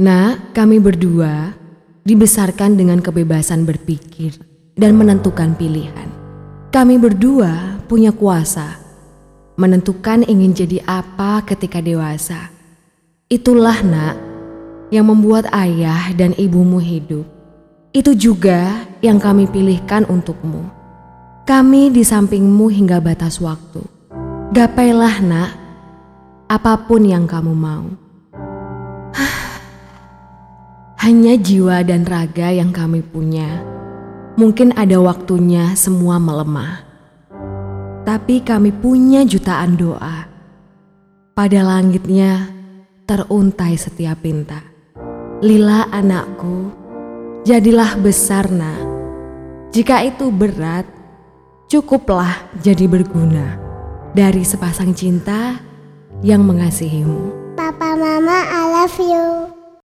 Nak, kami berdua dibesarkan dengan kebebasan berpikir dan menentukan pilihan. Kami berdua punya kuasa menentukan ingin jadi apa ketika dewasa. Itulah nak yang membuat ayah dan ibumu hidup. Itu juga yang kami pilihkan untukmu. Kami di sampingmu hingga batas waktu. Gapailah nak, apa pun yang kamu mau. Hanya jiwa dan raga yang kami punya. Mungkin ada waktunya semua melemah. Tapi kami punya jutaan doa. Pada langitnya teruntai setiap pinta. Lila anakku, jadilah besar nak. Jika itu berat, cukuplah jadi berguna dari sepasang cinta yang mengasihimu. Papa Mama I love you